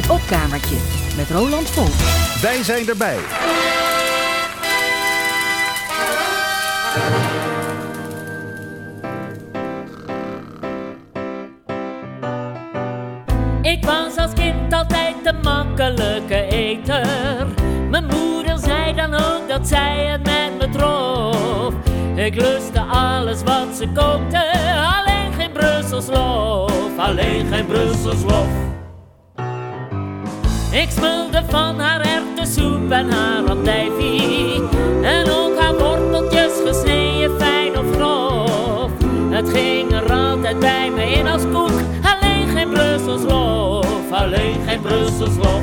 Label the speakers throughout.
Speaker 1: Het opkamertje met Roland Volk.
Speaker 2: Wij zijn erbij.
Speaker 3: Ik was als kind altijd de makkelijke eter. Mijn moeder zei dan ook dat zij het met me trof. Ik lustte alles wat ze kookte, alleen geen Brussels lof, alleen geen Brussels lof. Ik smulde van haar erwtensoep en haar andijvie. En ook haar worteltjes gesneden fijn of grof. Het ging er altijd bij me in als koek. Alleen geen Brussels lof, alleen geen Brussels lof.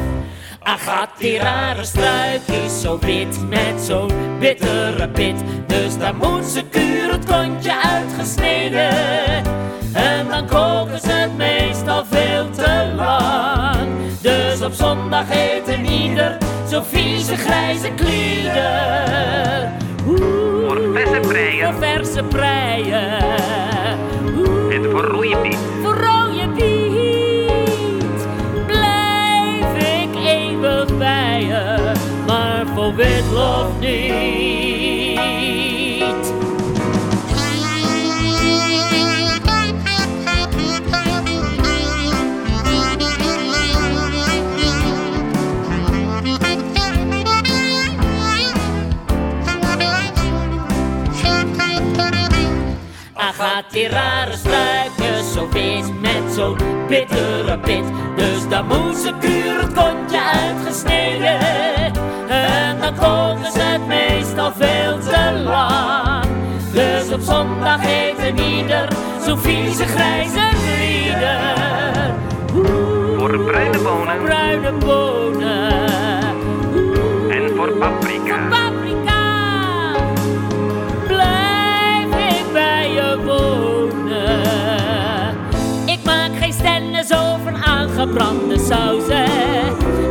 Speaker 3: Ach, gaat die rare struik is zo wit met zo'n bittere pit. Dus daar moet ze kuur het kontje uitgesneden. En dan koken ze het meestal veel te lang. Op zondag eten ieder zo vieze grijze klieder.
Speaker 4: Voor verse preien.
Speaker 3: Voor verse preien. Oeh,
Speaker 4: En voor rode piet.
Speaker 3: voor rode piet. Blijf ik eeuwig bij je, maar voor witlof niet. Gaat die rare struikjes zo wit met zo'n bittere pit. Dus dan moet ze kuur het kontje uitgesneden. En dan koken ze het meestal veel te lang. Dus op zondag eten ieder zo'n vieze grijze lieder.
Speaker 4: Voor bruine bonen.
Speaker 3: Bruine bonen.
Speaker 4: En voor paprika.
Speaker 3: Geen stennis over aangebrande sauzen.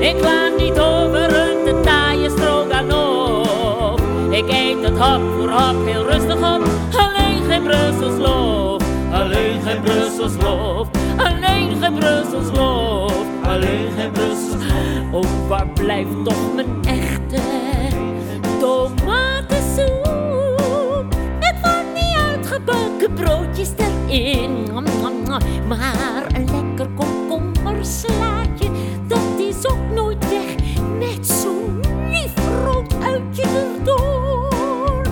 Speaker 3: Ik klaag niet over een taaie stroganoff. Ik eet het hap voor hap heel rustig op. Alleen geen Brussels lof, alleen geen Brussels lof. Alleen geen Brussels lof, alleen geen Brussels Oh, waar blijft toch mijn broodjes erin. Maar een lekker komkommerslaatje, dat is ook nooit weg. Met zo'n lief rood uitje erdoor.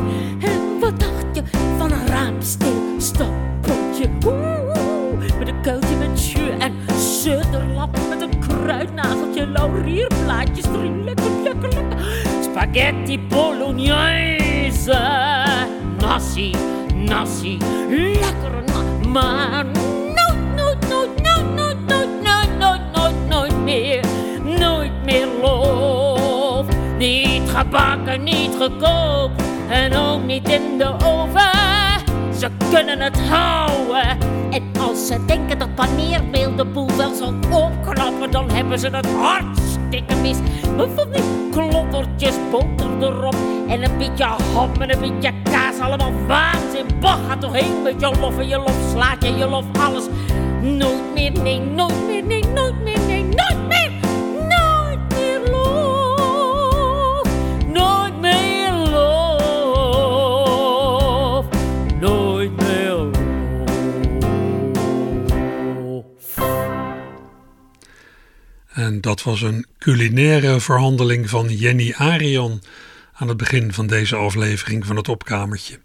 Speaker 3: En wat dacht je van een raamsteel-stapbroodje? Oeh, met een kuiltje met jus en sudderlap met een kruidnageltje, laurierblaadjes erin. Lekker, lekker, lekker. Spaghetti bolognese. Nasi, nasi, lekkere na. Maar nooit, nooit, nooit, nooit, nooit, nooit, nooit, nooit, nooit, meer. Nooit meer lof. Niet gebakken, niet gekookt. En ook niet in de oven. Ze kunnen het houden. En als ze denken dat paneermeel de boel wel zal opknappen, dan hebben ze het hartstikke mis. Maar van boter erop en een beetje ham en een beetje kaas, allemaal waanzin. Bah, gaat toch heen met je lof en je lof slaat je, je lof alles. Nooit meer, nee, nooit meer, nee, nooit meer, nee, nooit meer. Nooit meer lof. Nooit meer lof. Nooit meer lof.
Speaker 5: En dat was een culinaire verhandeling van Jenny Arian aan het begin van deze aflevering van het opkamertje.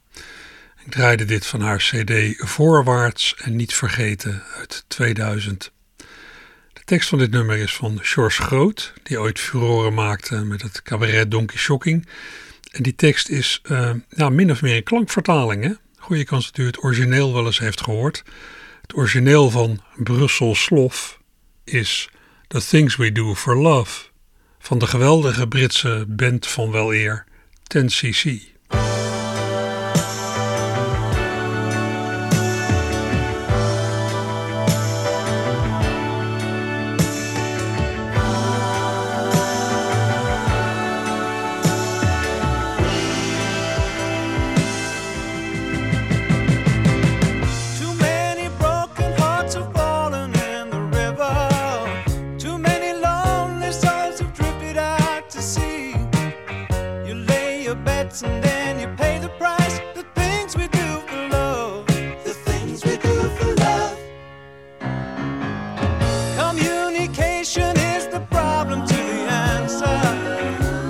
Speaker 5: Ik draaide dit van haar CD Voorwaarts en niet vergeten uit 2000. De tekst van dit nummer is van George Groot, die ooit furoren maakte met het cabaret Donkey Shocking. En die tekst is eh, ja, min of meer een klankvertaling. Hè? Goeie kans dat u het origineel wel eens heeft gehoord. Het origineel van Brussel Slof is The Things We Do for Love van de geweldige Britse band van wel eer 10cc.
Speaker 6: to see. You lay your bets and then you pay the price. The things we do for love. The things we do for love. Communication is the problem to the answer.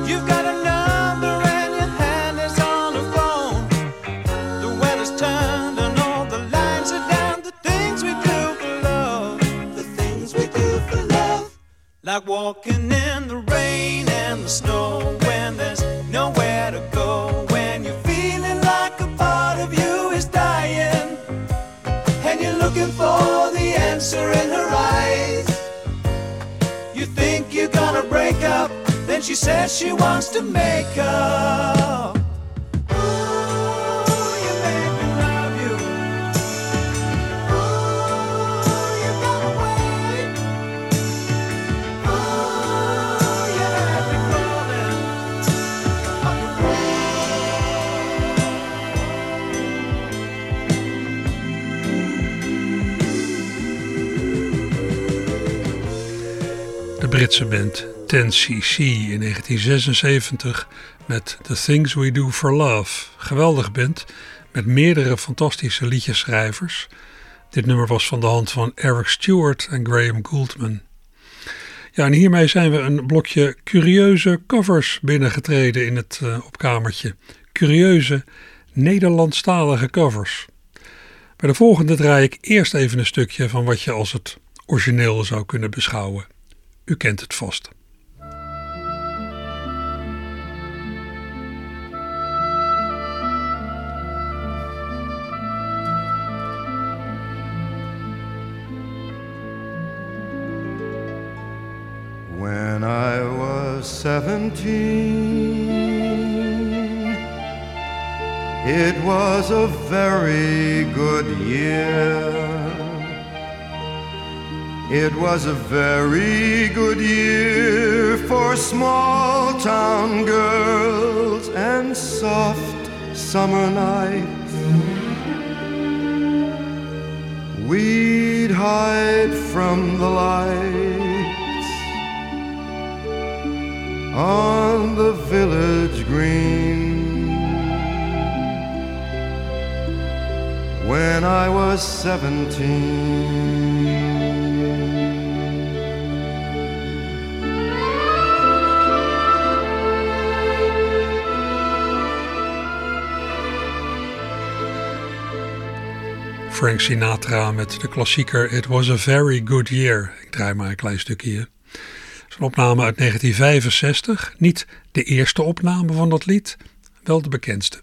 Speaker 6: You've got a number and your hand is on the phone. The weather's turned and all the lines are down. The things we do for love. The things we do for love. Like walking in. Says she wants to make
Speaker 5: up. Britse band 10cc in 1976 met The Things We Do For Love. Geweldig band met meerdere fantastische liedjeschrijvers. Dit nummer was van de hand van Eric Stewart en Graham Gouldman. Ja, en hiermee zijn we een blokje curieuze covers binnengetreden in het eh, opkamertje. Curieuze Nederlandstalige covers. Bij de volgende draai ik eerst even een stukje van wat je als het origineel zou kunnen beschouwen. U kent het vast.
Speaker 2: Seventeen, it was a very good year. It was a very good year for small town girls and soft summer nights. We'd hide from the lights on the village green. When I was seventeen.
Speaker 5: Frank Sinatra met de klassieker It Was a Very Good Year. Ik draai maar een klein stukje hier. Een opname uit 1965. Niet de eerste opname van dat lied, wel de bekendste.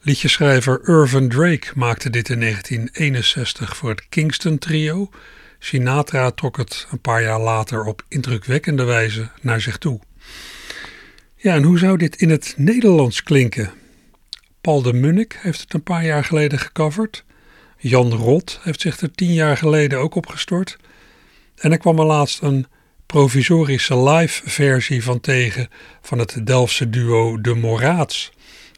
Speaker 5: Liedjeschrijver Irvin Drake maakte dit in 1961 voor het Kingston Trio. Sinatra trok het een paar jaar later op indrukwekkende wijze naar zich toe. Ja, en hoe zou dit in het Nederlands klinken? Paul de Munnik heeft het een paar jaar geleden gecoverd. Jan Rot heeft zich er tien jaar geleden ook opgestort. En er kwam er laatst een provisorische live versie van tegen van het Delftse duo De Moraats,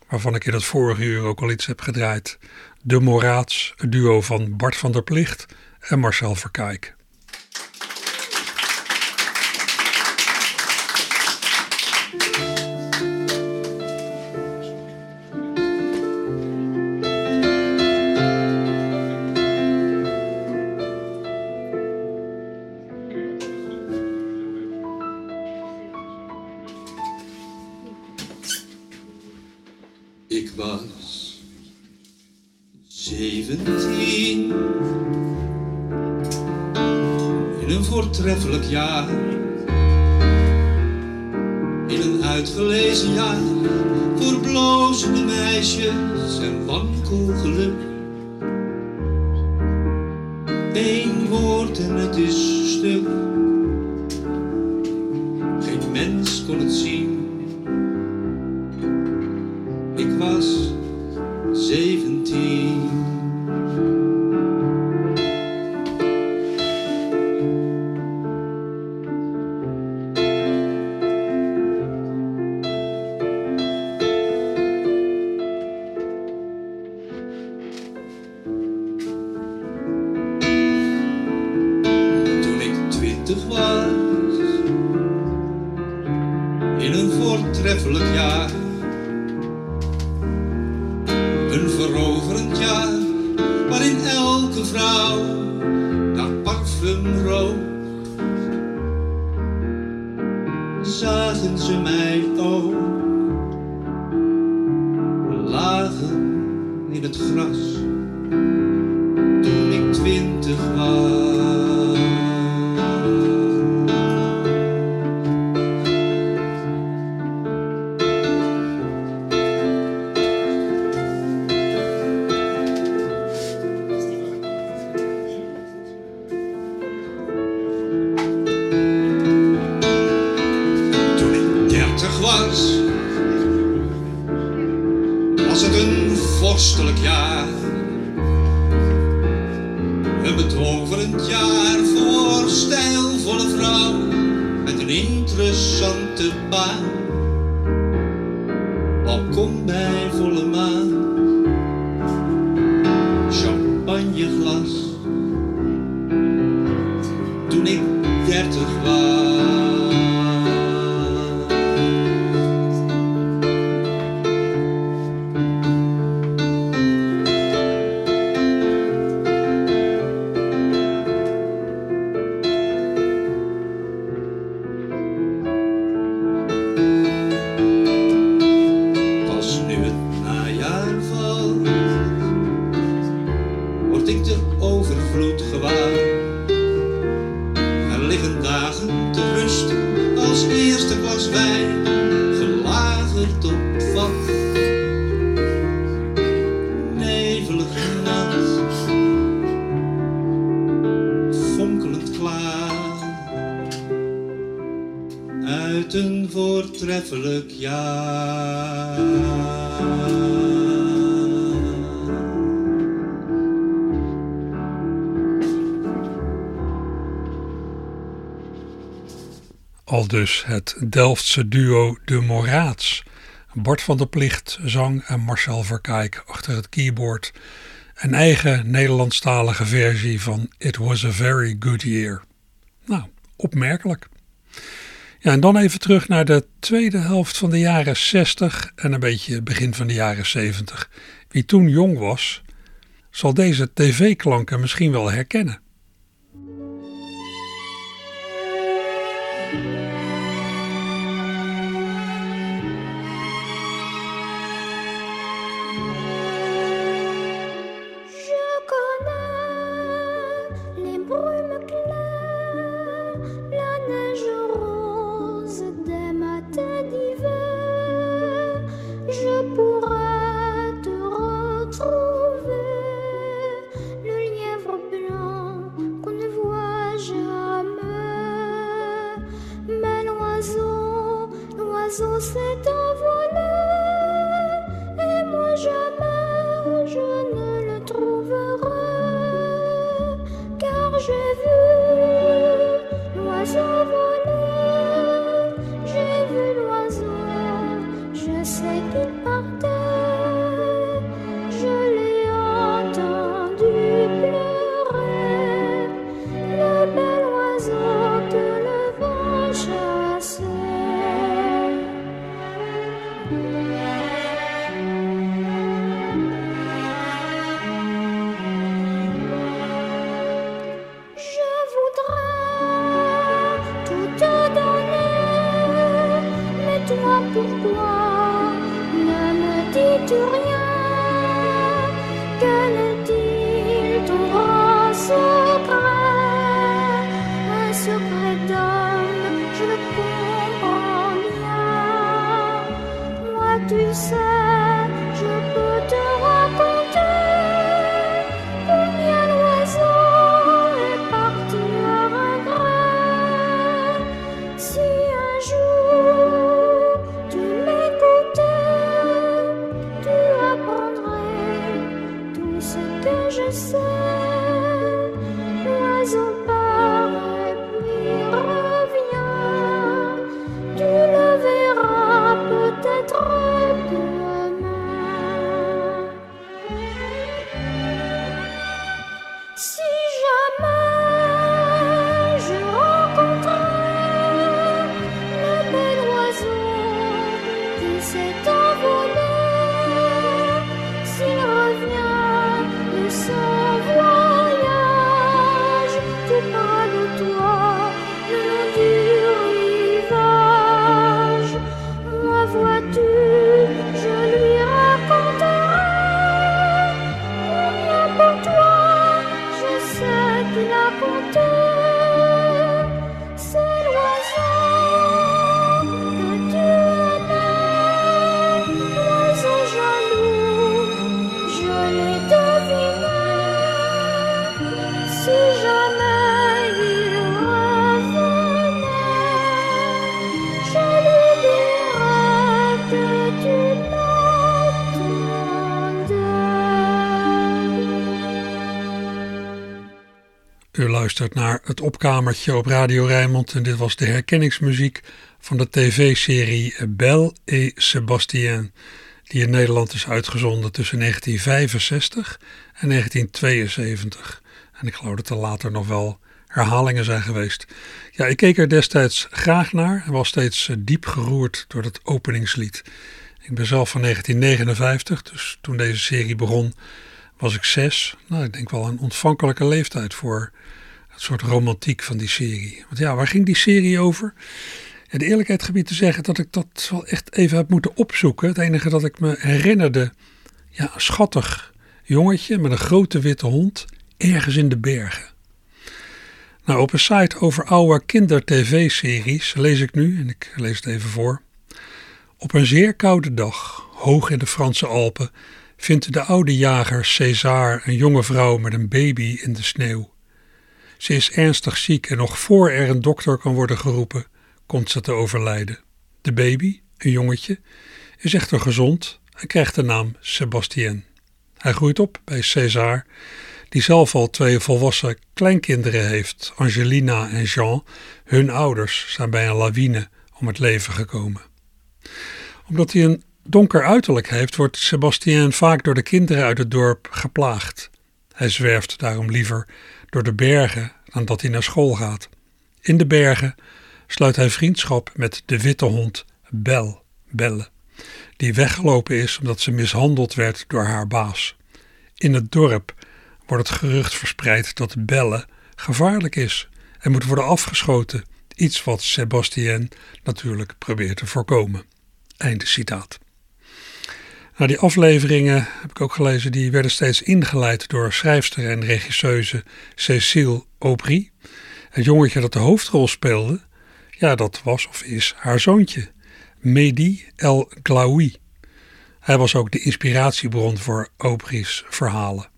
Speaker 5: waarvan ik in het vorige uur ook al iets heb gedraaid. De Moraats, het duo van Bart van der Plicht en Marcel Verkijk.
Speaker 7: Een veroverend jaar waarin elke vrouw naar parfum rook. Zagen ze mij ook, lagen in het gras voortreffelijk jaar.
Speaker 8: Al dus het Delftse duo De Moraats. Bart van der Plicht zang en Marcel Verkijk achter het keyboard. Een eigen Nederlandstalige versie van It Was a Very Good Year. Nou, opmerkelijk. Ja, en dan even terug naar de tweede helft van de jaren 60 en een beetje begin van de jaren 70. Wie toen jong was, zal deze tv-klanken misschien wel herkennen.
Speaker 5: never naar het opkamertje op Radio Rijnmond en dit was de herkenningsmuziek van de tv-serie Belle et Sébastien, die in Nederland is uitgezonden tussen 1965 en 1972. En ik geloof dat er later nog wel herhalingen zijn geweest. Ja, ik keek er destijds graag naar en was steeds eh, diep geroerd door het openingslied. Ik ben zelf van 1959, dus toen deze serie begon was ik zes. Nou, ik denk wel een ontvankelijke leeftijd voor het soort romantiek van die serie. Want ja, waar ging die serie over? En de eerlijkheid gebied te zeggen dat ik dat wel echt even heb moeten opzoeken. Het enige dat ik me herinnerde, ja, een schattig jongetje met een grote witte hond ergens in de bergen. Nou, op een site over oude kinder-tv-series lees ik nu, en ik lees het even voor. Op een zeer koude dag, hoog in de Franse Alpen, vindt de oude jager César een jonge vrouw met een baby in de sneeuw. Ze is ernstig ziek en nog voor er een dokter kan worden geroepen, komt ze te overlijden. De baby, een jongetje, is echter gezond en krijgt de naam Sébastien. Hij groeit op bij César, die zelf al twee volwassen kleinkinderen heeft, Angelina en Jean. Hun ouders zijn bij een lawine om het leven gekomen. Omdat hij een donker uiterlijk heeft, wordt Sebastien vaak door de kinderen uit het dorp geplaagd. Hij zwerft daarom liever door de bergen dan dat hij naar school gaat. In de bergen sluit hij vriendschap met de witte hond Bel, Belle, die weggelopen is omdat ze mishandeld werd door haar baas. In het dorp wordt het gerucht verspreid dat Belle gevaarlijk is en moet worden afgeschoten, iets wat Sebastien natuurlijk probeert te voorkomen. Einde citaat. Nou, die afleveringen, heb ik ook gelezen, die werden steeds ingeleid door schrijfster en regisseuse Cécile Aubry. Het jongetje dat de hoofdrol speelde, ja, dat was of is haar zoontje, Mehdi El Glaoui. Hij was ook de inspiratiebron voor Aubry's verhalen.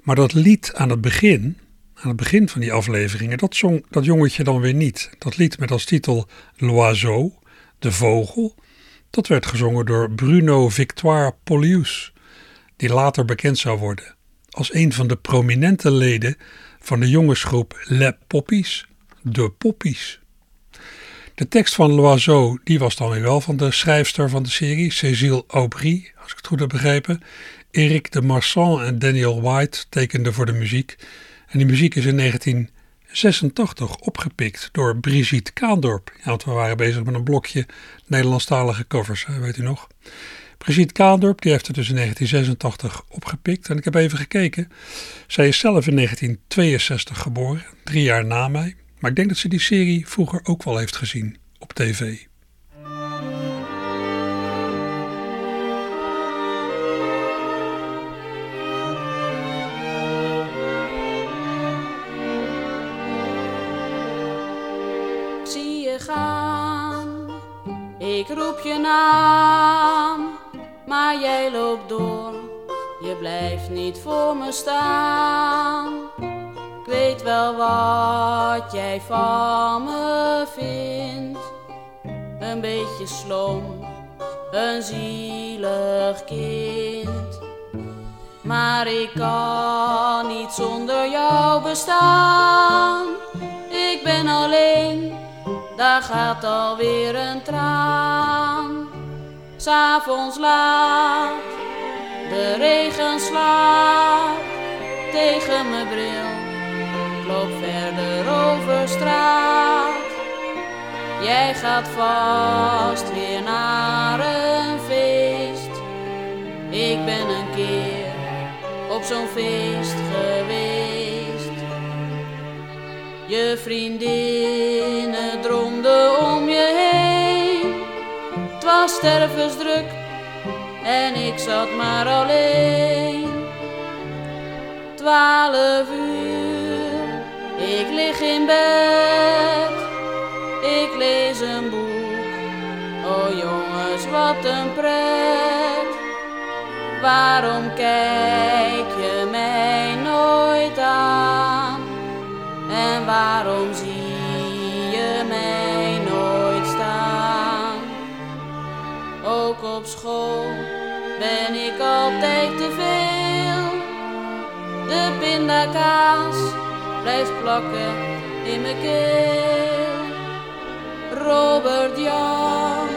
Speaker 5: Maar dat lied aan het begin, aan het begin van die afleveringen, dat zong dat jongetje dan weer niet. Dat lied met als titel L'Oiseau, de vogel, dat werd gezongen door Bruno Victoire Polius, die later bekend zou worden als een van de prominente leden van de jongensgroep Les Poppies, de Poppies. De tekst van Loiseau die was dan weer wel van de schrijfster van de serie, Cécile Aubry, als ik het goed heb begrepen. Eric de Marsan en Daniel White tekenden voor de muziek. En die muziek is in 19 86 opgepikt door Brigitte Kaandorp. Ja, want we waren bezig met een blokje Nederlandstalige covers, weet u nog. Brigitte Kaandorp die heeft het dus in 1986 opgepikt. En ik heb even gekeken. Zij is zelf in 1962 geboren, drie jaar na mij. Maar ik denk dat ze die serie vroeger ook wel heeft gezien op tv.
Speaker 9: Ik roep je naam, maar jij loopt door. Je blijft niet voor me staan. Ik weet wel wat jij van me vindt. Een beetje slom, een zielig kind. Maar ik kan niet zonder jou bestaan. Ik ben alleen daar gaat alweer een traan. S'avonds laat, de regen slaat tegen mijn bril. Loop verder over straat. Jij gaat vast weer naar een feest. Ik ben een keer op zo'n feest geweest. Je vriendinnen droomden om je heen. Het was stervensdruk en ik zat maar alleen. Twaalf uur, ik lig in bed, ik lees een boek. Oh jongens, wat een pret. Waarom kijk je waarom zie je mij nooit staan? Ook op school ben ik altijd te veel. De pindakaas blijft plakken in mijn keel. Robert Jan,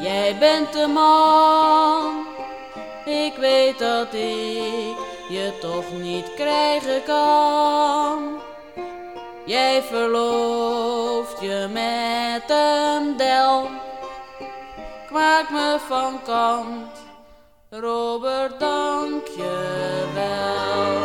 Speaker 9: jij bent de man. Ik weet dat ik je toch niet krijgen kan. Jij verlooft je met een del. Ik maak me van kant. Robert, dank je wel.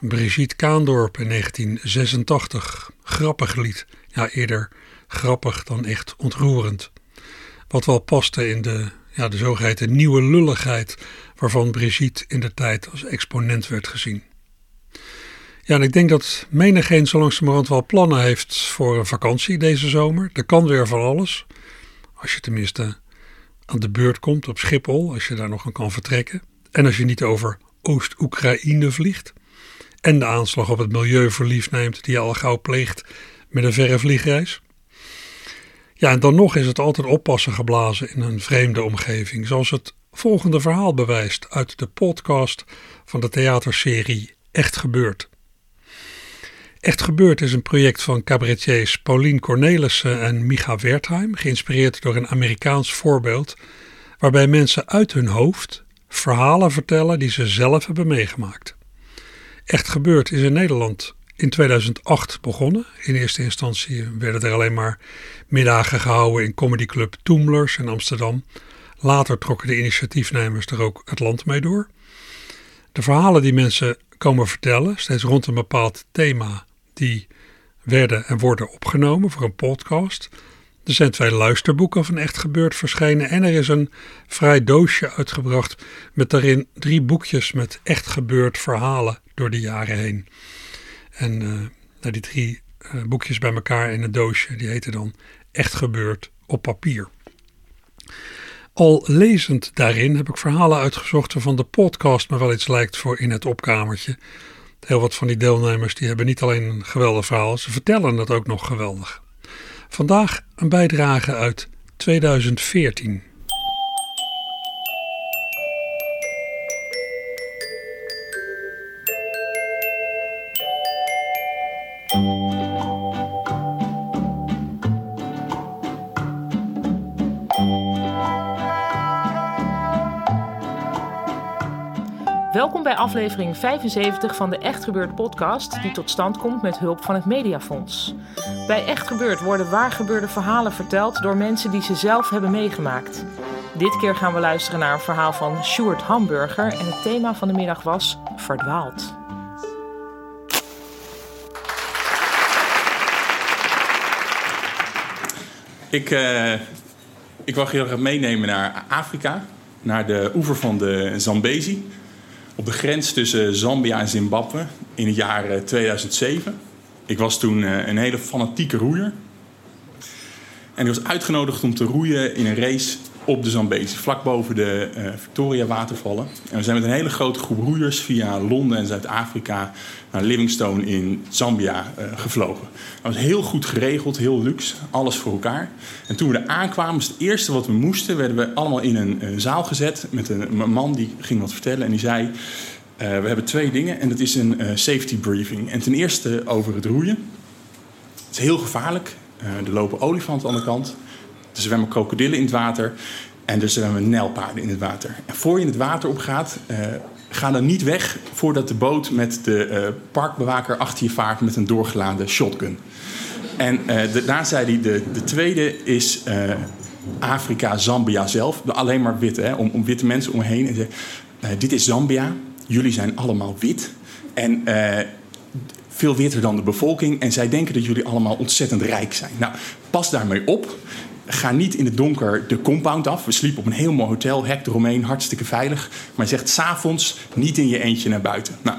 Speaker 5: Brigitte Kaandorp in 1986. Grappig lied. Ja, eerder grappig dan echt ontroerend. Wat wel paste in de, ja, de zogeheten nieuwe lulligheid waarvan Brigitte in de tijd als exponent werd gezien. Ja, en ik denk dat menigeen zo langzamerhand wel plannen heeft voor een vakantie deze zomer. Er kan weer van alles. Als je tenminste aan de beurt komt op Schiphol, als je daar nog aan kan vertrekken. En als je niet over Oost-Oekraïne vliegt. En de aanslag op het milieu verliefd neemt die je al gauw pleegt met een verre vliegreis. Ja, en dan nog is het altijd oppassen geblazen in een vreemde omgeving, zoals het volgende verhaal bewijst uit de podcast van de theaterserie Echt Gebeurd. Echt Gebeurd is een project van cabaretiers Paulien Cornelissen en Micha Wertheim, geïnspireerd door een Amerikaans voorbeeld, waarbij mensen uit hun hoofd verhalen vertellen die ze zelf hebben meegemaakt. Echt Gebeurd is in Nederland in 2008 begonnen. In eerste instantie werden er alleen maar middagen gehouden in comedyclub Toemlers in Amsterdam. Later trokken de initiatiefnemers er ook het land mee door. De verhalen die mensen komen vertellen, steeds rond een bepaald thema, die werden en worden opgenomen voor een podcast. Er zijn twee luisterboeken van Echt Gebeurd verschenen en er is een vrij doosje uitgebracht met daarin drie boekjes met echt gebeurd verhalen door de jaren heen. En uh, die drie uh, boekjes bij elkaar in een doosje, die heten dan Echt Gebeurd op papier. Al lezend daarin heb ik verhalen uitgezocht van de podcast me wel iets lijkt voor in het opkamertje. Heel wat van die deelnemers die hebben niet alleen een geweldig verhaal, ze vertellen het ook nog geweldig. Vandaag een bijdrage uit 2014.
Speaker 10: Welkom bij aflevering 75 van de Echt Gebeurd podcast, die tot stand komt met hulp van het Mediafonds. Bij Echt Gebeurd worden waargebeurde verhalen verteld door mensen die ze zelf hebben meegemaakt. Dit keer gaan we luisteren naar een verhaal van Sjoerd Hamburger en het thema van de middag was Verdwaald.
Speaker 11: Ik, uh, ik wil heel graag meenemen naar Afrika, naar de oever van de Zambezi op de grens tussen Zambia en Zimbabwe in het jaar 2007. Eh, ik was toen eh, een hele fanatieke roeier. En ik was uitgenodigd om te roeien in een race op de Zambezi, vlak boven de uh, Victoria-watervallen. En we zijn met een hele grote groep roeiers via Londen en Zuid-Afrika naar Livingstone in Zambia uh, gevlogen. Dat was heel goed geregeld, heel luxe, alles voor elkaar. En toen we er aankwamen, was het eerste wat we moesten, werden we allemaal in een, zaal gezet met een, man die ging wat vertellen en die zei... Uh, we hebben twee dingen en dat is een safety briefing. En ten eerste over het roeien. Het is heel gevaarlijk. er lopen olifanten aan de kant. Er zwemmen krokodillen in het water en er zwemmen nijlpaarden in het water. En voor je in het water opgaat, uh, ga dan niet weg voordat de boot met de uh, parkbewaker achter je vaart met een doorgeladen shotgun. En uh, daarna zei hij, de, de tweede is Afrika, Zambia zelf. Alleen maar witte, hè, om, om witte mensen omheen. En zei, dit is Zambia, jullie zijn allemaal wit. En veel witter dan de bevolking. En zij denken dat jullie allemaal ontzettend rijk zijn. Nou, pas daarmee op. Ga niet in het donker de compound af. We sliepen op een heel mooi hotel, hek eromheen, hartstikke veilig. Maar hij zegt s'avonds niet in je eentje naar buiten. Nou,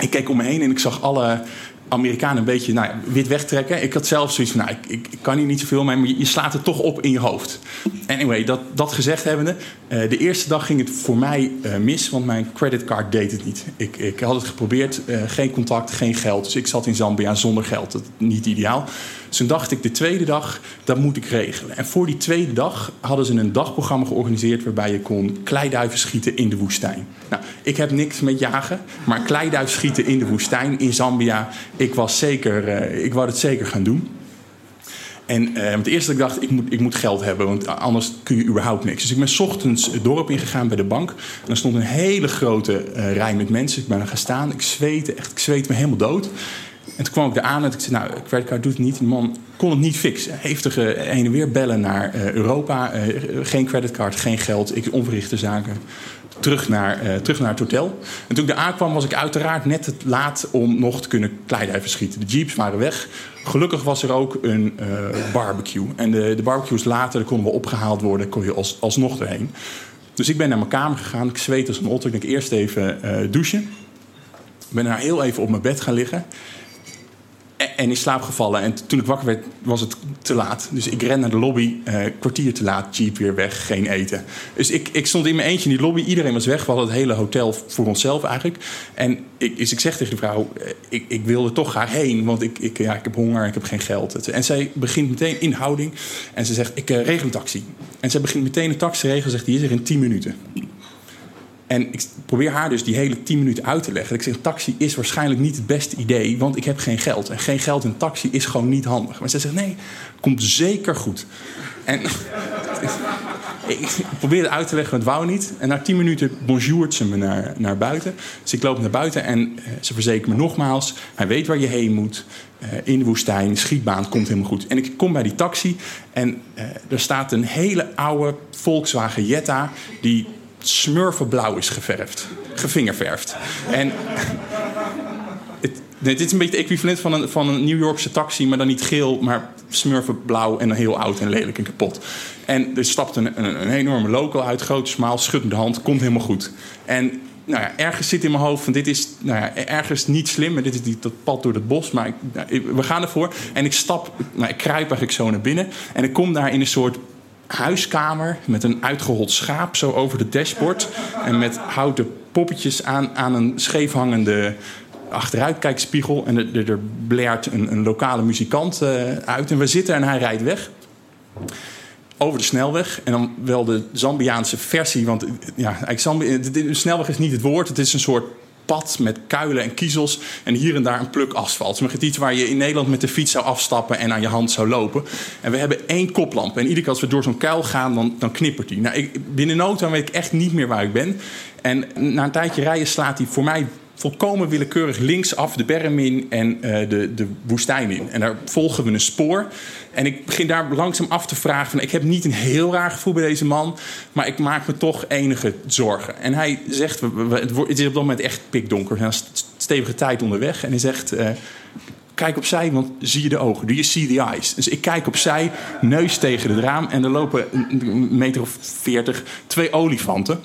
Speaker 11: ik keek om me heen en ik zag alle Amerikanen een beetje nou, wit wegtrekken. Ik had zelf zoiets van, nou, ik, ik, kan hier niet zoveel mee, maar je, slaat het toch op in je hoofd. Anyway, dat, dat gezegd hebbende, eh, de eerste dag ging het voor mij eh, mis, want mijn creditcard deed het niet. Ik, ik had het geprobeerd, eh, geen contact, geen geld. Dus ik zat in Zambia zonder geld, dat niet ideaal. Dus toen dacht ik, de tweede dag, dat moet ik regelen. En voor die tweede dag hadden ze een dagprogramma georganiseerd... waarbij je kon kleiduiven schieten in de woestijn. Nou, ik heb niks met jagen, maar kleiduiven schieten in de woestijn in Zambia... ik, was zeker, eh, ik wou het zeker gaan doen. En eh, het eerste dat ik dacht, ik moet, ik moet geld hebben, want anders kun je überhaupt niks. Dus ik ben ochtends het dorp ingegaan bij de bank. En er stond een hele grote eh, rij met mensen. Ik ben er gaan staan, ik zweette, echt, ik zweette me helemaal dood. En toen kwam ik aan en ik zei, nou, creditcard doet het niet. Die man kon het niet fixen. Heftige heen en weer bellen naar Europa. Geen creditcard, geen geld, ik onverrichte zaken. Terug naar, eh, terug naar het hotel. En toen ik daar aankwam was ik uiteraard net te laat om nog te kunnen kleiduiven schieten. De jeeps waren weg. Gelukkig was er ook een eh, barbecue. En de, de barbecues later, daar konden we opgehaald worden. kon je als, alsnog erheen. Dus ik ben naar mijn kamer gegaan. Ik zweet als een otter. Ik denk eerst even eh, douchen. Ik ben daar heel even op mijn bed gaan liggen. En- in slaap gevallen. En toen ik wakker werd, was het te laat. Dus ik ren naar de lobby. eh kwartier te laat, jeep weer weg, geen eten. Dus ik, ik stond in mijn eentje in die lobby. Iedereen was weg. We hadden het hele hotel voor onszelf eigenlijk. En ik, dus ik zeg tegen de vrouw... eh, Ik, ik wil er toch graag heen. Want ik, ik, ja, ik heb honger, ik heb geen geld. En zij begint meteen in houding. En ze zegt, ik eh, regel een taxi. En zij begint meteen een taxi te regelen. Zegt, die is er in 10 minuten. En ik probeer haar dus die hele 10 minuten uit te leggen. Ik zeg, taxi is waarschijnlijk niet het beste idee, want ik heb geen geld. En geen geld in taxi is gewoon niet handig. Maar zij zegt, nee, komt zeker goed. En ik probeer het uit te leggen, maar het wou niet. En na 10 minuten bonjourt ze me naar, naar buiten. Dus ik loop naar buiten en eh, ze verzekert me nogmaals... hij weet waar je heen moet, eh, in de woestijn, schietbaan, komt helemaal goed. En ik kom bij die taxi en eh, er staat een hele oude Volkswagen Jetta... die smurfenblauw is geverfd, gevingerverfd. En het, dit is een beetje het equivalent van een, van een New Yorkse taxi, maar dan niet geel, maar smurfenblauw en heel oud en lelijk en kapot. En er stapt een, een, een enorme local uit, grote smaal, schudt de hand, komt helemaal goed. En nou ja, ergens zit in mijn hoofd van dit is nou ja, ergens niet slim, maar dit is die, dat pad door het bos, maar nou, we gaan ervoor. En ik stap, nou, ik kruip eigenlijk zo naar binnen en ik kom daar in een soort huiskamer met een uitgehold schaap zo over de dashboard. En met houten poppetjes aan, aan een scheefhangende achteruitkijkspiegel. En er, er, een, een lokale muzikant eh, uit. En we zitten en hij rijdt weg. Over de snelweg. En dan wel de Zambiaanse versie. Want ja, eigenlijk Zambi- de snelweg is niet het woord. Het is een soort pad met kuilen en kiezels. En hier en daar een pluk asfalt. Maar iets waar je in Nederland met de fiets zou afstappen en aan je hand zou lopen. En we hebben één koplamp. En iedere keer als we door zo'n kuil gaan, dan, dan knippert die. Nou, ik, binnen nood weet ik echt niet meer waar ik ben. En na een tijdje rijden slaat hij voor mij volkomen willekeurig linksaf de berm in en eh, de, de woestijn in. En daar volgen we een spoor. En ik begin daar langzaam af te vragen... Van, ik heb niet een heel raar gevoel bij deze man... maar ik maak me toch enige zorgen. En hij zegt, het is op dat moment echt pikdonker. We zijn st- stevige tijd onderweg. En hij zegt... eh, Kijk opzij, want zie je de ogen. Do you see the eyes? Dus ik kijk opzij, neus tegen het raam... en er lopen een meter of veertig twee olifanten...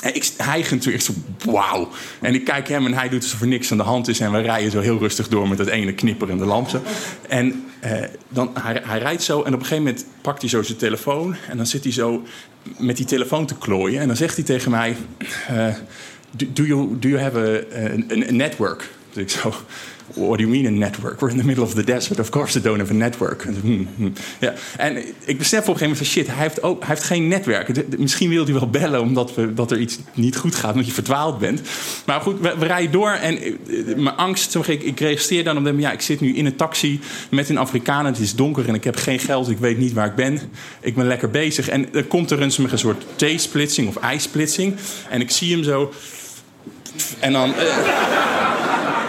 Speaker 11: En ik hijgend weer zo, wauw. En ik kijk hem en hij doet alsof er niks aan de hand is. En we rijden zo heel rustig door met dat ene knipperende lamp. zo. En eh, dan, hij, hij rijdt zo en op een gegeven moment pakt hij zo zijn telefoon. En dan zit hij zo met die telefoon te klooien. En dan zegt hij tegen mij... eh, do, do, you, do you have a, a, a network? Dus ik zo... What do you mean a network? We're in the middle of the desert. Of course they don't have a network. Hmm, hmm. Ja. en ik besef op een gegeven moment van shit, hij heeft, ook, hij heeft geen netwerk. De- de- Misschien wil hij wel bellen omdat we, dat er iets niet goed gaat, omdat je verdwaald bent. Maar goed, we, rijden door en eh, eh, mijn angst, zo, ik, ik registreer dan op hem, ja, ik zit nu in een taxi met een Afrikaan. Het is donker en ik heb geen geld, ik weet niet waar ik ben. Ik ben lekker bezig. En dan komt er een, een soort T-splitsing of I-splitsing. En ik zie hem zo. En dan. eh,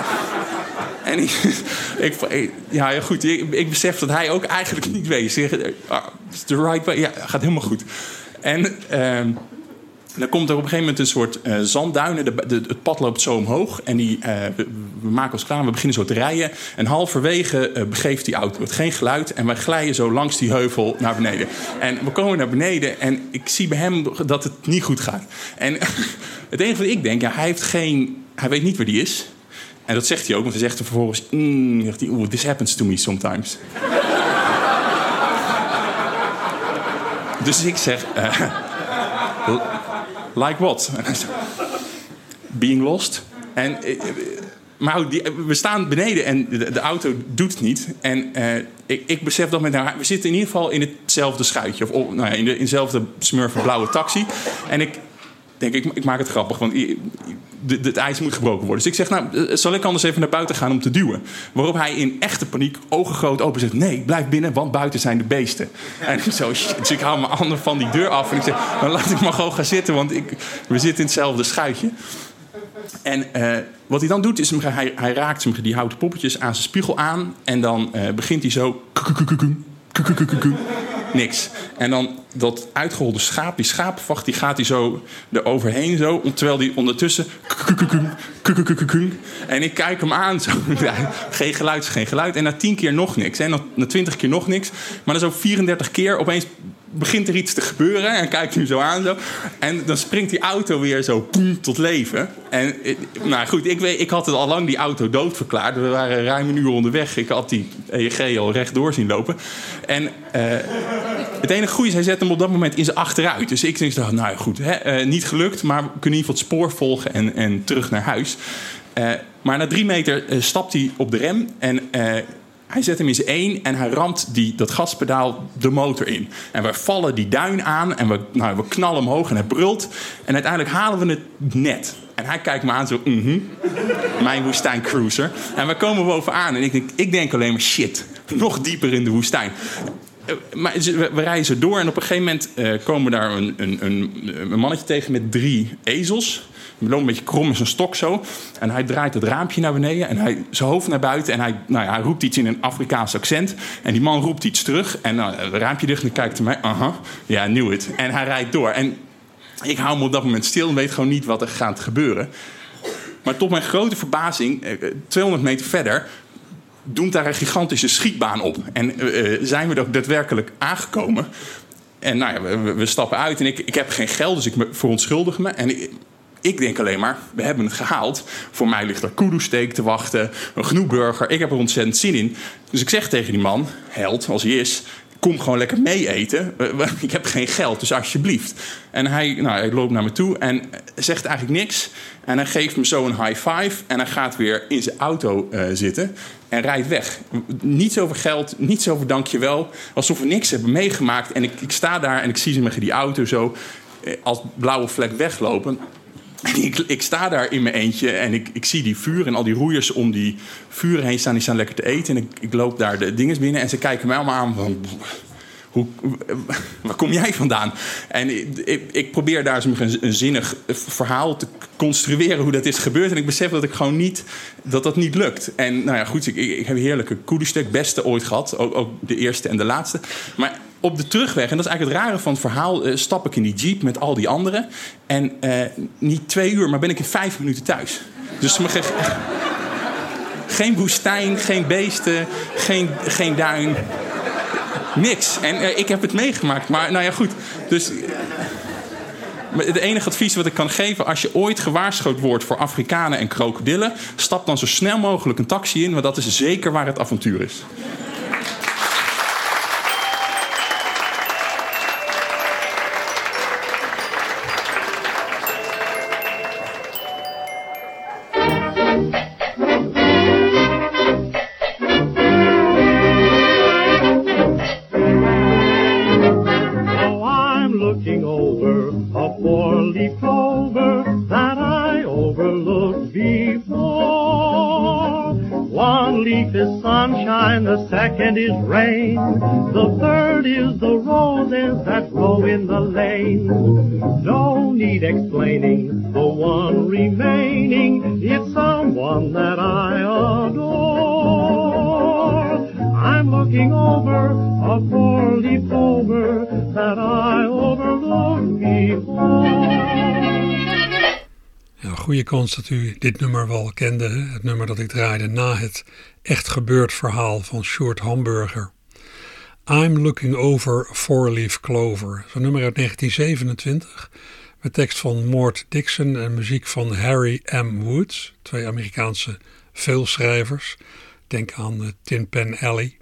Speaker 11: en ik, ik, ja, goed, ik, besef dat hij ook eigenlijk niet weet. Zeg, ah, it's the right way. Ja, gaat helemaal goed. En ehm, dan komt er op een gegeven moment een soort eh, zandduinen. De, het pad loopt zo omhoog. En die, eh, we, we maken ons klaar. We beginnen zo te rijden. En halverwege eh, begeeft die auto het geen geluid. En wij glijden zo langs die heuvel naar beneden. En we komen naar beneden. En ik zie bij hem dat het niet goed gaat. En het enige wat ik denk, ja, hij heeft geen... Hij weet niet waar die is. En dat zegt hij ook, want hij zegt er vervolgens... Mm, zegt hij, this happens to me sometimes. dus ik zeg... eh, like what? Being lost. En, eh, eh, maar die, we staan beneden en de, de auto doet het niet. En ik, ik besef dat met haar... We zitten in ieder geval in hetzelfde schuitje. Of nou ja, in, de, in dezelfde smurfen blauwe taxi. En ik denk, ik, ik maak het grappig, want het ijs moet gebroken worden. Dus ik zeg, nou, eh, zal ik anders even naar buiten gaan om te duwen? Waarop hij in echte paniek, ogen groot open zegt... nee, blijf binnen, want buiten zijn de beesten. En zo, shit. Dus ik hou mijn handen van die deur af. En ik zeg, dan laat ik maar gewoon gaan zitten, want ik, we zitten in hetzelfde schuitje. En eh, wat hij dan doet, is hij, hij raakt hem, die houten poppetjes aan zijn spiegel aan. En dan eh, begint hij zo... Niks. En dan dat uitgeholde schaap, die schaapvacht, die gaat hij zo eroverheen zo. Terwijl hij ondertussen... En ik kijk hem aan. Zo. Geen geluid geen geluid. En na tien keer nog niks. En na twintig keer nog niks. Maar dan zo 34 keer opeens begint er iets te gebeuren. En kijkt hem zo aan. Zo. En dan springt die auto weer zo tot leven. En eh, nou goed, ik, weet, ik had het al lang die auto dood verklaard. We waren ruim een uur onderweg. Ik had die EEG al rechtdoor zien lopen. En eh, het enige goede is, hij zet hem op dat moment in zijn achteruit. Dus ik denk, nou goed, hè, eh, niet gelukt. Maar we kunnen in ieder geval het spoor volgen en, en terug naar huis. Maar na drie meter stapt hij op de rem. En hij zet hem in zijn één en hij ramt die, dat gaspedaal de motor in. En we vallen die duin aan en we, nou, we knallen omhoog en hij brult. En uiteindelijk halen we het net. En hij kijkt me aan zo, mhm, mijn woestijncruiser. En we komen bovenaan en ik denk, ik denk alleen maar shit, nog dieper in de woestijn. Eh, Maar ze- we, rijden zo door en op een gegeven moment eh, komen daar een, een, een, een mannetje tegen met drie ezels. Die loopt een beetje krom in zijn stok zo. En hij draait het raampje naar beneden en hij zijn hoofd naar buiten. En hij, nou ja, hij roept iets in een Afrikaans accent. En die man roept iets terug. En nou, het raampje dicht en hij kijkt naar mij. Aha, ja, knew it. En hij rijdt door. En ik hou me op dat moment stil en weet gewoon niet wat er gaat gebeuren. Maar tot mijn grote verbazing, eh, 200 meter verder, doemt daar een gigantische schietbaan op. En eh, eh, zijn we er ook daadwerkelijk aangekomen. En nou ja, we, we- stappen uit en ik, ik heb geen geld, dus ik verontschuldig me. En ik, ik denk alleen maar, we hebben het gehaald. Voor mij ligt er kudu-steak te wachten, een gnoeburger. Ik heb er ontzettend zin in. Dus ik zeg tegen die man, held als hij is... Kom gewoon lekker mee eten. Ik heb geen geld, dus alsjeblieft. En hij, nou, hij loopt naar me toe en zegt eigenlijk niks. En hij geeft me zo een high five. En hij gaat weer in zijn auto eh, zitten en rijdt weg. Niets over geld, niets over dankjewel. Alsof we niks hebben meegemaakt. En ik, ik sta daar en ik zie ze met die auto zo eh, als blauwe vlek weglopen. En ik, ik sta daar in mijn eentje en ik, ik zie die vuur en al die roeiers om die vuren heen staan. Die staan lekker te eten. En ik, ik loop daar de dinges binnen en ze kijken mij allemaal aan van... Hoe, waar kom jij vandaan? En ik, ik, probeer daar een, een zinnig verhaal te construeren hoe dat is gebeurd. En ik besef dat ik gewoon niet, dat dat niet lukt. En nou ja, goed, ik, ik, heb heerlijke koedenstuk, beste ooit gehad. Ook, ook de eerste en de laatste. Maar op de terugweg, en dat is eigenlijk het rare van het verhaal, eh, stap ik in die jeep met al die anderen. En eh, niet twee uur, maar ben ik in vijf minuten thuis. Dus geen woestijn, geen beesten, geen, geen duin. Niks. En eh, ik heb het meegemaakt. Maar nou ja, goed. Dus. eh, Het enige advies wat ik kan geven, als je ooit gewaarschuwd wordt voor Afrikanen en krokodillen, stap dan zo snel mogelijk een taxi in, want dat is zeker waar het avontuur is.
Speaker 12: Second is rain, the third is the roses that grow in the lane. No need explaining,
Speaker 5: kans dat u dit nummer wel kende. Het nummer dat ik draaide na het echt gebeurd verhaal van Sjoerd Hamburger. I'm Looking Over Four Leaf Clover. Zo'n nummer uit 1927. Met tekst van Mort Dixon en muziek van Harry M. Woods. Twee Amerikaanse veel schrijvers. Denk aan uh, Tin Pan Alley.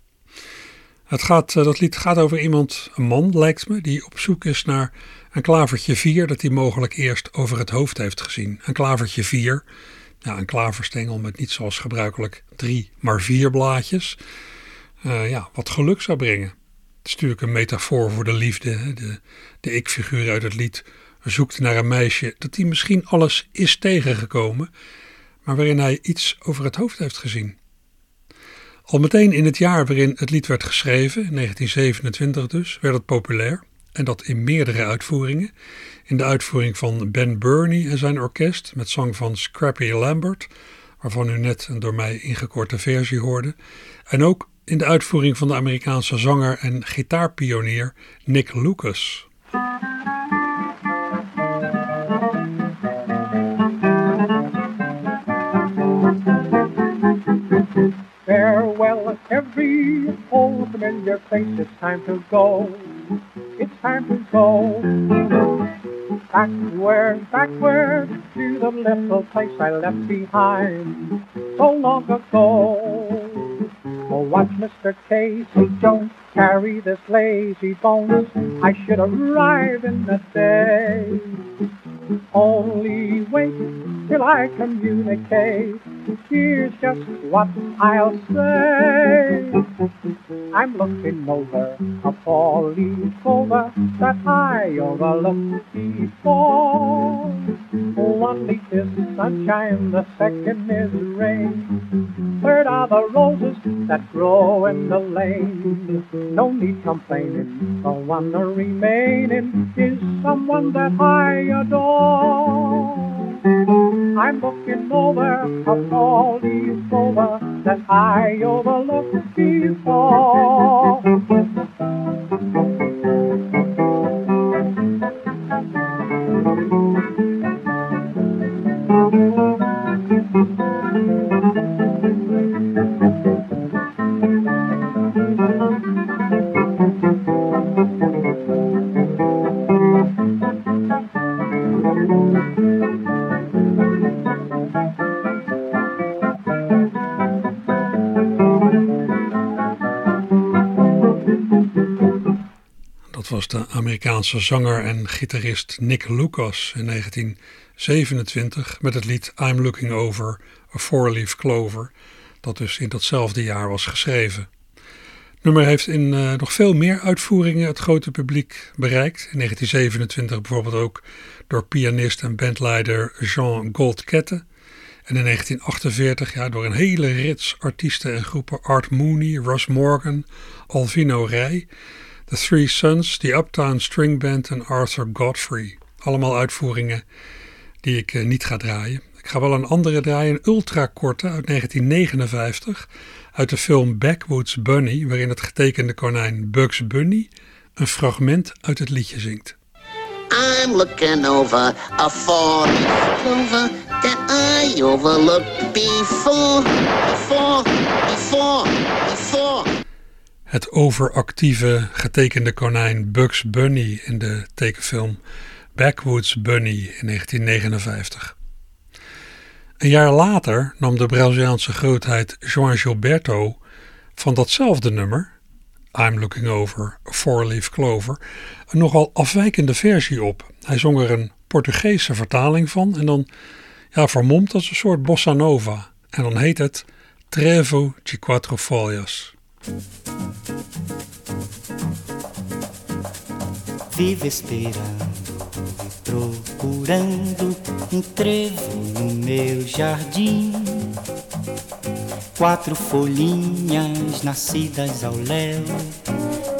Speaker 5: Het gaat, uh, dat lied gaat over iemand, een man lijkt me, die op zoek is naar een klavertje 4 dat hij mogelijk eerst over het hoofd heeft gezien. Een klavertje 4, ja, een klaverstengel met niet zoals gebruikelijk drie, maar vier blaadjes. Uh, ja, wat geluk zou brengen. Het is natuurlijk een metafoor voor de liefde. De, de ik-figuur uit het lied zoekt naar een meisje dat hij misschien alles is tegengekomen, maar waarin hij iets over het hoofd heeft gezien. Al meteen in het jaar waarin het lied werd geschreven, in 1927 dus, werd het populair. En dat in meerdere uitvoeringen. In de uitvoering van Ben Burney en zijn orkest met zang van Scrappy Lambert, waarvan u net een door mij ingekorte versie hoorde. En ook in de uitvoering van de Amerikaanse zanger en gitaarpionier Nick Lucas.
Speaker 12: Farewell, every old. It's time to go. It's time to go. Backward, backward to the little place I left behind so long ago. Oh, watch Mr. Casey Jones carry this lazy bones. I should arrive in the day. Only wait till I communicate. Here's just what I'll say. I'm looking over a four-leaf clover that I overlooked before. One leaf is sunshine, the second is rain. Third are the roses that grow in the lane. No need complaining, the one remaining is someone that I adore. I'm looking over a all these over that I overlooked before.
Speaker 5: Amerikaanse zanger en gitarist Nick Lucas in 1927 met het lied I'm Looking Over a Four-Leaf Clover, dat dus in datzelfde jaar was geschreven. Het nummer heeft in uh, nog veel meer uitvoeringen het grote publiek bereikt. In 1927 bijvoorbeeld ook door pianist en bandleider Jean Goldkette. En in 1948 ja, door een hele rits artiesten en groepen Art Mooney, Russ Morgan, Alvino Rij. The Three Sons, The Uptown String Band en Arthur Godfrey. Allemaal uitvoeringen die ik uh, niet ga draaien. Ik ga wel een andere draaien, een ultrakorte uit 1959 uit de film Backwoods Bunny, waarin het getekende konijn Bugs Bunny een fragment uit het liedje zingt.
Speaker 13: I'm looking over a four-leaf clover that I overlooked before, before, before, before.
Speaker 5: Het overactieve getekende konijn Bugs Bunny in de tekenfilm Backwoods Bunny in 1959. Een jaar later nam de Braziliaanse grootheid João Gilberto van datzelfde nummer, I'm Looking Over a Four-Leaf Clover, een nogal afwijkende versie op. Hij zong er een Portugese vertaling van en dan ja, vermomd als een soort bossa nova. En dan heet het Trevo de Quatro Folhas.
Speaker 14: Vivo esperando e procurando um trevo no meu jardim. Quatro folhinhas nascidas ao léu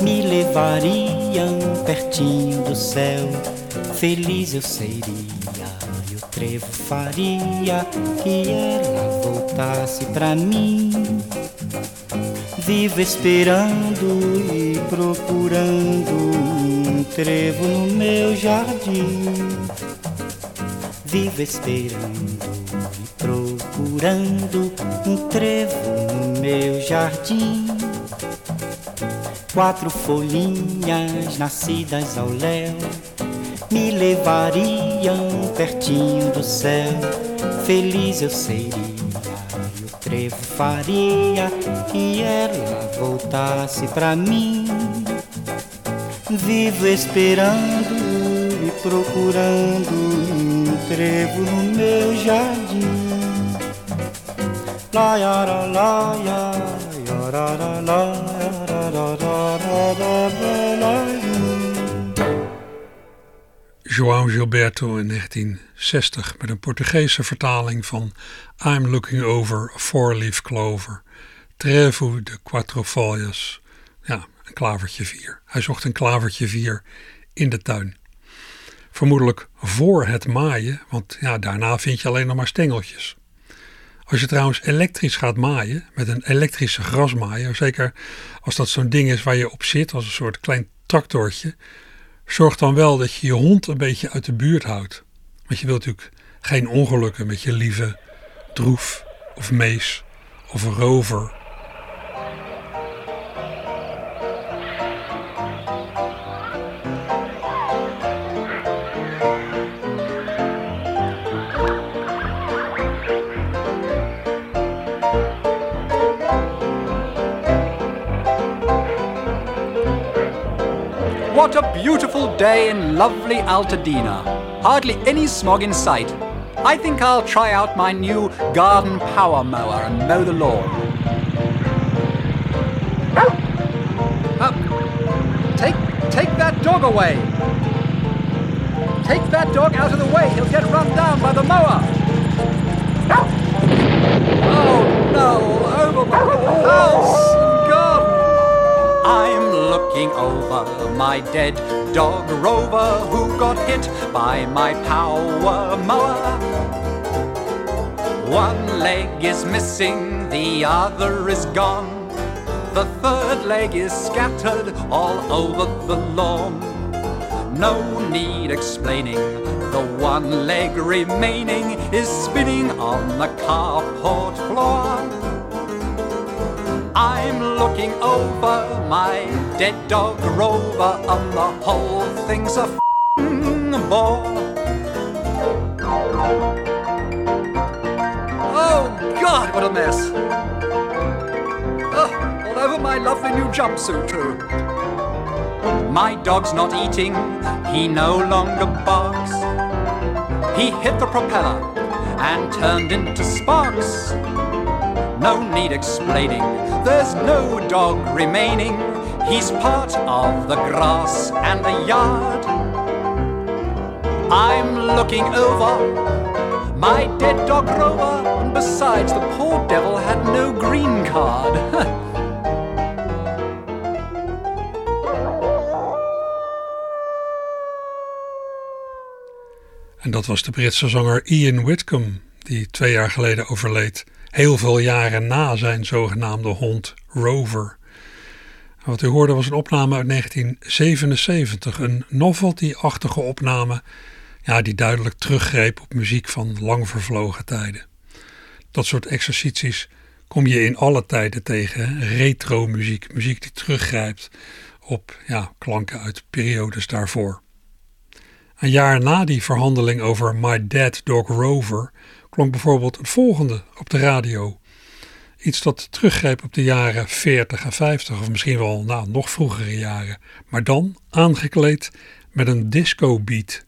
Speaker 14: me levariam pertinho do céu. Feliz eu seria e o trevo faria que ela voltasse pra mim. Vivo esperando e procurando um trevo no meu jardim. Vivo esperando e procurando um trevo no meu jardim. Quatro folhinhas nascidas ao léu me levariam pertinho do céu. Feliz eu seria trevo faria que ela voltasse pra mim. Vivo esperando e procurando um trevo no meu jardim. La ya la ya ya ra la ya ra ra ra ra ra ra la
Speaker 5: João Gilberto in 1960 met een Portugese vertaling van I'm Looking Over Four-Leaf Clover. Trevo de Quatro Folhas. Ja, een klavertje vier. Hij zocht een klavertje vier in de tuin. Vermoedelijk voor het maaien, want ja, daarna vind je alleen nog maar stengeltjes. Als je trouwens elektrisch gaat maaien, met een elektrische grasmaaier, zeker als dat zo'n ding is waar je op zit, als een soort klein tractortje, zorg dan wel dat je je hond een beetje uit de buurt houdt. Want je wilt natuurlijk geen ongelukken met je lieve droef of mees of rover.
Speaker 15: What a beautiful day in lovely Altadena. Hardly any smog in sight. I think I'll try out my new garden power mower and mow the lawn. Up. Take take that dog away. Take that dog out of the way. He'll get run down by the mower. Oh no, over my house. I'm looking over my dead dog Rover who got hit by my power mower. One leg is missing, the other is gone. The third leg is scattered all over the lawn. No need explaining, the one leg remaining is spinning on the carport floor. I'm looking over my dead dog Rover, and the whole thing's a f***ing bore. Oh God, what a mess! Oh, all over my lovely new jumpsuit too. My dog's not eating, he no longer barks. He hit the propeller and turned into sparks. No need explaining, there's no dog remaining. He's part of the grass and the yard. I'm looking over my dead dog Rover, and besides, the poor devil had no green card.
Speaker 5: En dat was de Britse zanger Ian Whitcomb, die twee jaar geleden overleed. Heel veel jaren na zijn zogenaamde hond Rover. Wat u hoorde was een opname uit 1977, een novelty-achtige opname ja, die duidelijk teruggreep op muziek van lang vervlogen tijden. Dat soort exercities kom je in alle tijden tegen. Retro muziek, muziek die teruggrijpt op ja, klanken uit periodes daarvoor. Een jaar na die verhandeling over My Dead Dog Rover klonk bijvoorbeeld het volgende op de radio. Iets dat teruggreep op de jaren 40 en 50 of misschien wel nou, nog vroegere jaren, maar dan aangekleed met een disco beat.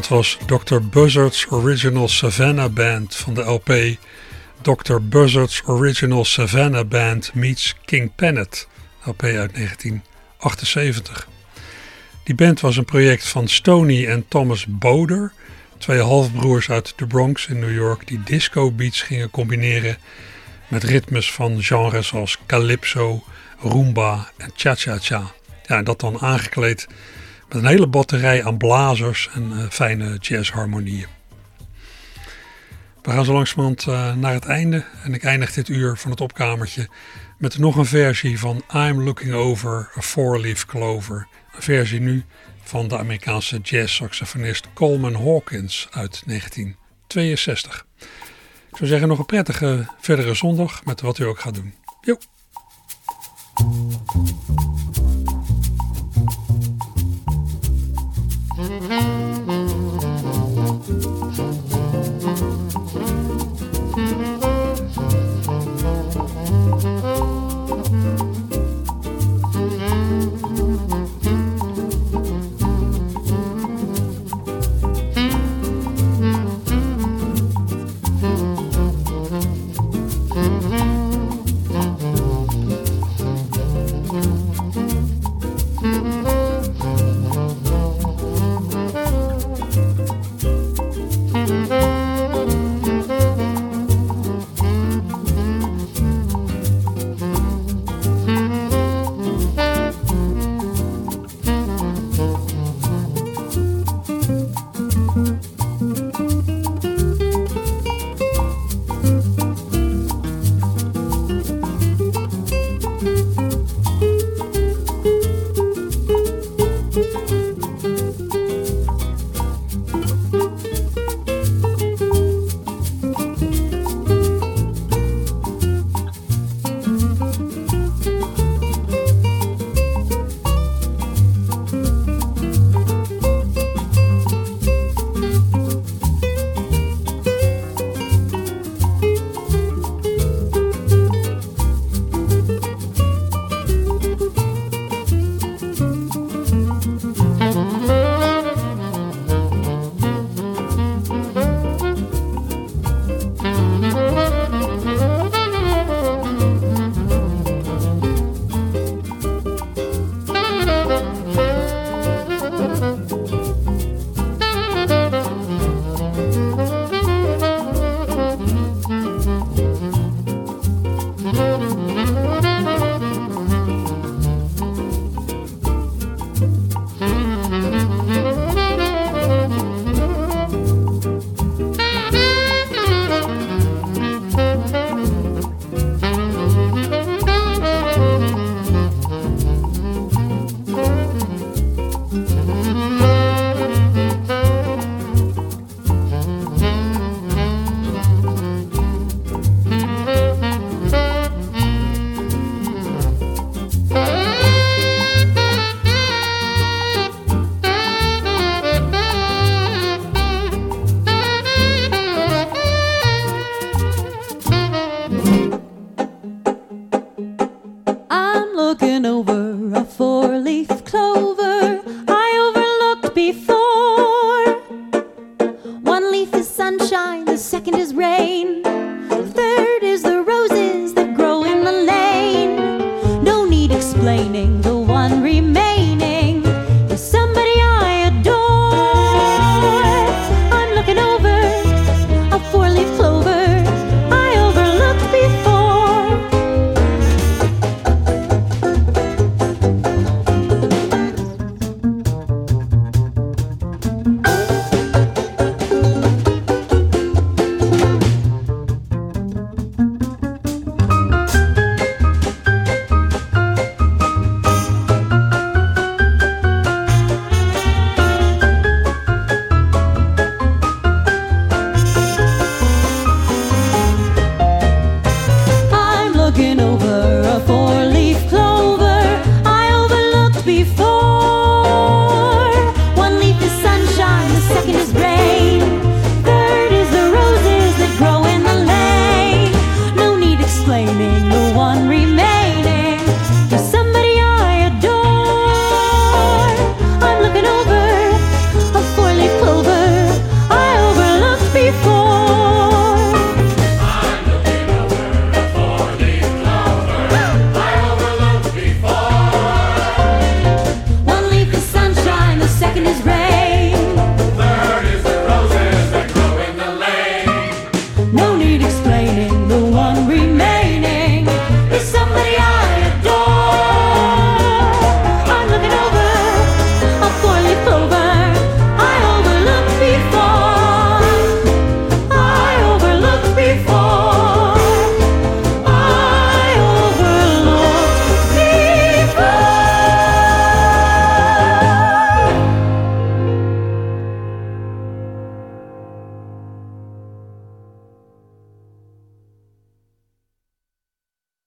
Speaker 5: Dat was Dr. Buzzard's Original Savannah Band van de LP Dr. Buzzard's Original Savannah Band meets King Pennet, LP uit 1978. Die band was een project van Stoney en Thomas Boder, twee halfbroers uit de Bronx in New York die disco beats gingen combineren met ritmes van genres als calypso, rumba en cha-cha-cha. Ja, en dat dan aangekleed met een hele batterij aan blazers en uh, fijne jazzharmonieën. We gaan zo langzamerhand uh, naar het einde en ik eindig dit uur van het opkamertje met nog een versie van I'm Looking Over a Four-Leaf Clover. Een versie nu van de Amerikaanse jazz-saxofonist Coleman Hawkins uit 1962. Ik zou zeggen nog een prettige verdere zondag met wat u ook gaat doen. Jo.